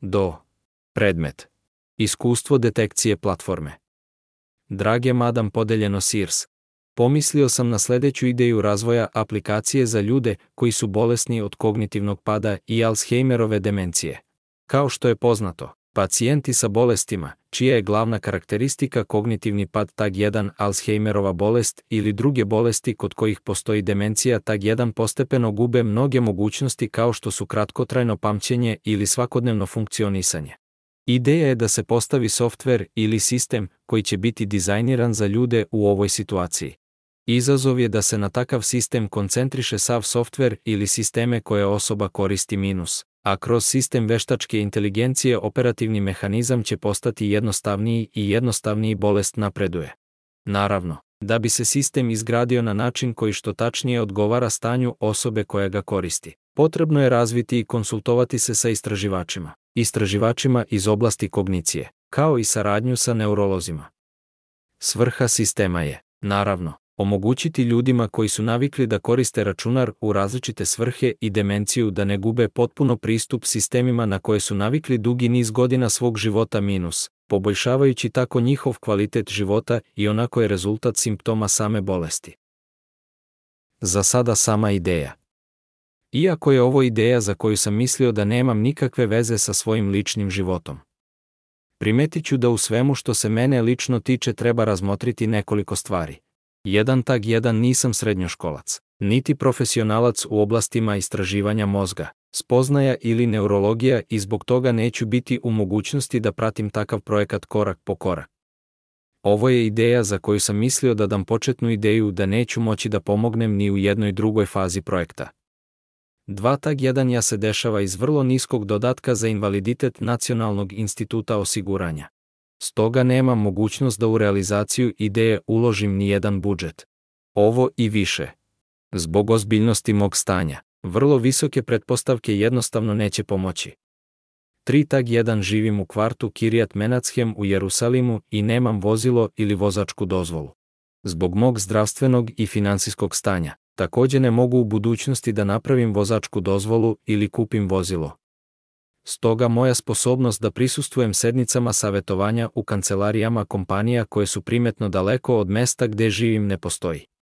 Do. Predmet. Iskustvo detekcije platforme. Drage madam podeljeno SIRS, pomislio sam na sljedeću ideju razvoja aplikacije za ljude koji su bolesni od kognitivnog pada i Alzheimerove demencije. Kao što je poznato, Pacijenti sa bolestima, čija je glavna karakteristika kognitivni pad tag 1 Alzheimerova bolest ili druge bolesti kod kojih postoji demencija tag 1 postepeno gube mnoge mogućnosti kao što su kratkotrajno pamćenje ili svakodnevno funkcionisanje. Ideja je da se postavi softver ili sistem koji će biti dizajniran za ljude u ovoj situaciji. Izazov je da se na takav sistem koncentriše sav softver ili sisteme koje osoba koristi minus a kroz sistem veštačke inteligencije operativni mehanizam će postati jednostavniji i jednostavniji bolest napreduje. Naravno, da bi se sistem izgradio na način koji što tačnije odgovara stanju osobe koja ga koristi. Potrebno je razviti i konsultovati se sa istraživačima, istraživačima iz oblasti kognicije, kao i saradnju sa neurolozima. Svrha sistema je, naravno, omogućiti ljudima koji su navikli da koriste računar u različite svrhe i demenciju da ne gube potpuno pristup sistemima na koje su navikli dugi niz godina svog života minus, poboljšavajući tako njihov kvalitet života i onako je rezultat simptoma same bolesti. Za sada sama ideja. Iako je ovo ideja za koju sam mislio da nemam nikakve veze sa svojim ličnim životom. Primetit ću da u svemu što se mene lično tiče treba razmotriti nekoliko stvari. Jedan tag jedan nisam srednjoškolac, niti profesionalac u oblastima istraživanja mozga, spoznaja ili neurologija i zbog toga neću biti u mogućnosti da pratim takav projekat korak po korak. Ovo je ideja za koju sam mislio da dam početnu ideju da neću moći da pomognem ni u jednoj drugoj fazi projekta. Dva tag 1 ja se dešava iz vrlo niskog dodatka za invaliditet Nacionalnog instituta osiguranja stoga nemam mogućnost da u realizaciju ideje uložim nijedan budžet. Ovo i više. Zbog ozbiljnosti mog stanja, vrlo visoke pretpostavke jednostavno neće pomoći. Tri tag 1 živim u kvartu Kirijat Menachem u Jerusalimu i nemam vozilo ili vozačku dozvolu. Zbog mog zdravstvenog i financijskog stanja, također ne mogu u budućnosti da napravim vozačku dozvolu ili kupim vozilo. Stoga moja sposobnost da prisustvujem sednicama savjetovanja u kancelarijama kompanija koje su primetno daleko od mesta gde živim ne postoji.